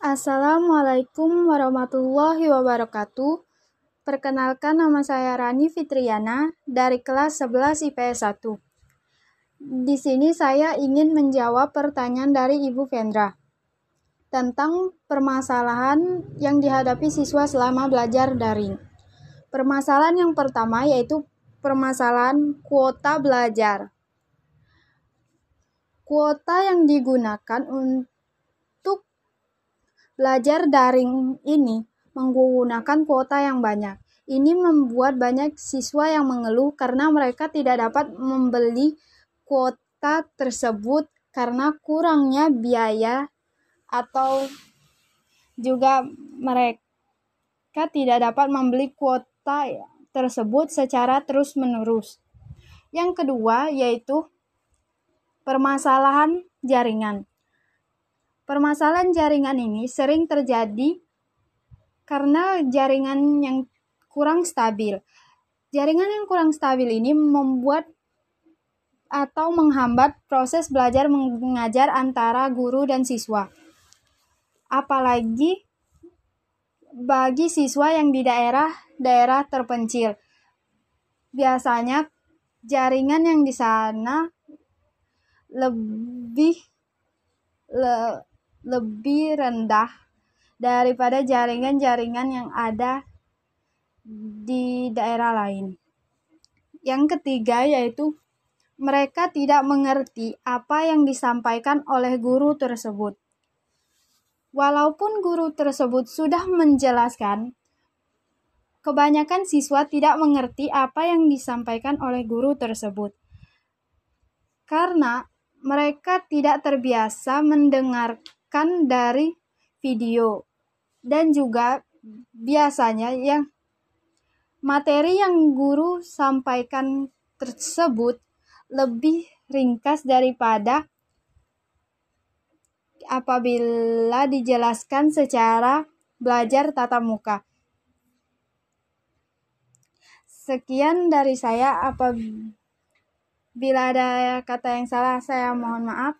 Assalamualaikum warahmatullahi wabarakatuh. Perkenalkan nama saya Rani Fitriana dari kelas 11 IPS 1. Di sini saya ingin menjawab pertanyaan dari Ibu Vendra tentang permasalahan yang dihadapi siswa selama belajar daring. Permasalahan yang pertama yaitu permasalahan kuota belajar. Kuota yang digunakan untuk Belajar daring ini menggunakan kuota yang banyak. Ini membuat banyak siswa yang mengeluh karena mereka tidak dapat membeli kuota tersebut karena kurangnya biaya atau juga mereka tidak dapat membeli kuota tersebut secara terus-menerus. Yang kedua yaitu permasalahan jaringan. Permasalahan jaringan ini sering terjadi karena jaringan yang kurang stabil. Jaringan yang kurang stabil ini membuat atau menghambat proses belajar mengajar antara guru dan siswa. Apalagi bagi siswa yang di daerah-daerah terpencil. Biasanya jaringan yang di sana lebih le, lebih rendah daripada jaringan-jaringan yang ada di daerah lain. Yang ketiga yaitu mereka tidak mengerti apa yang disampaikan oleh guru tersebut. Walaupun guru tersebut sudah menjelaskan, kebanyakan siswa tidak mengerti apa yang disampaikan oleh guru tersebut. Karena mereka tidak terbiasa mendengar kan dari video dan juga biasanya yang materi yang guru sampaikan tersebut lebih ringkas daripada apabila dijelaskan secara belajar tatap muka. Sekian dari saya apabila ada kata yang salah saya mohon maaf.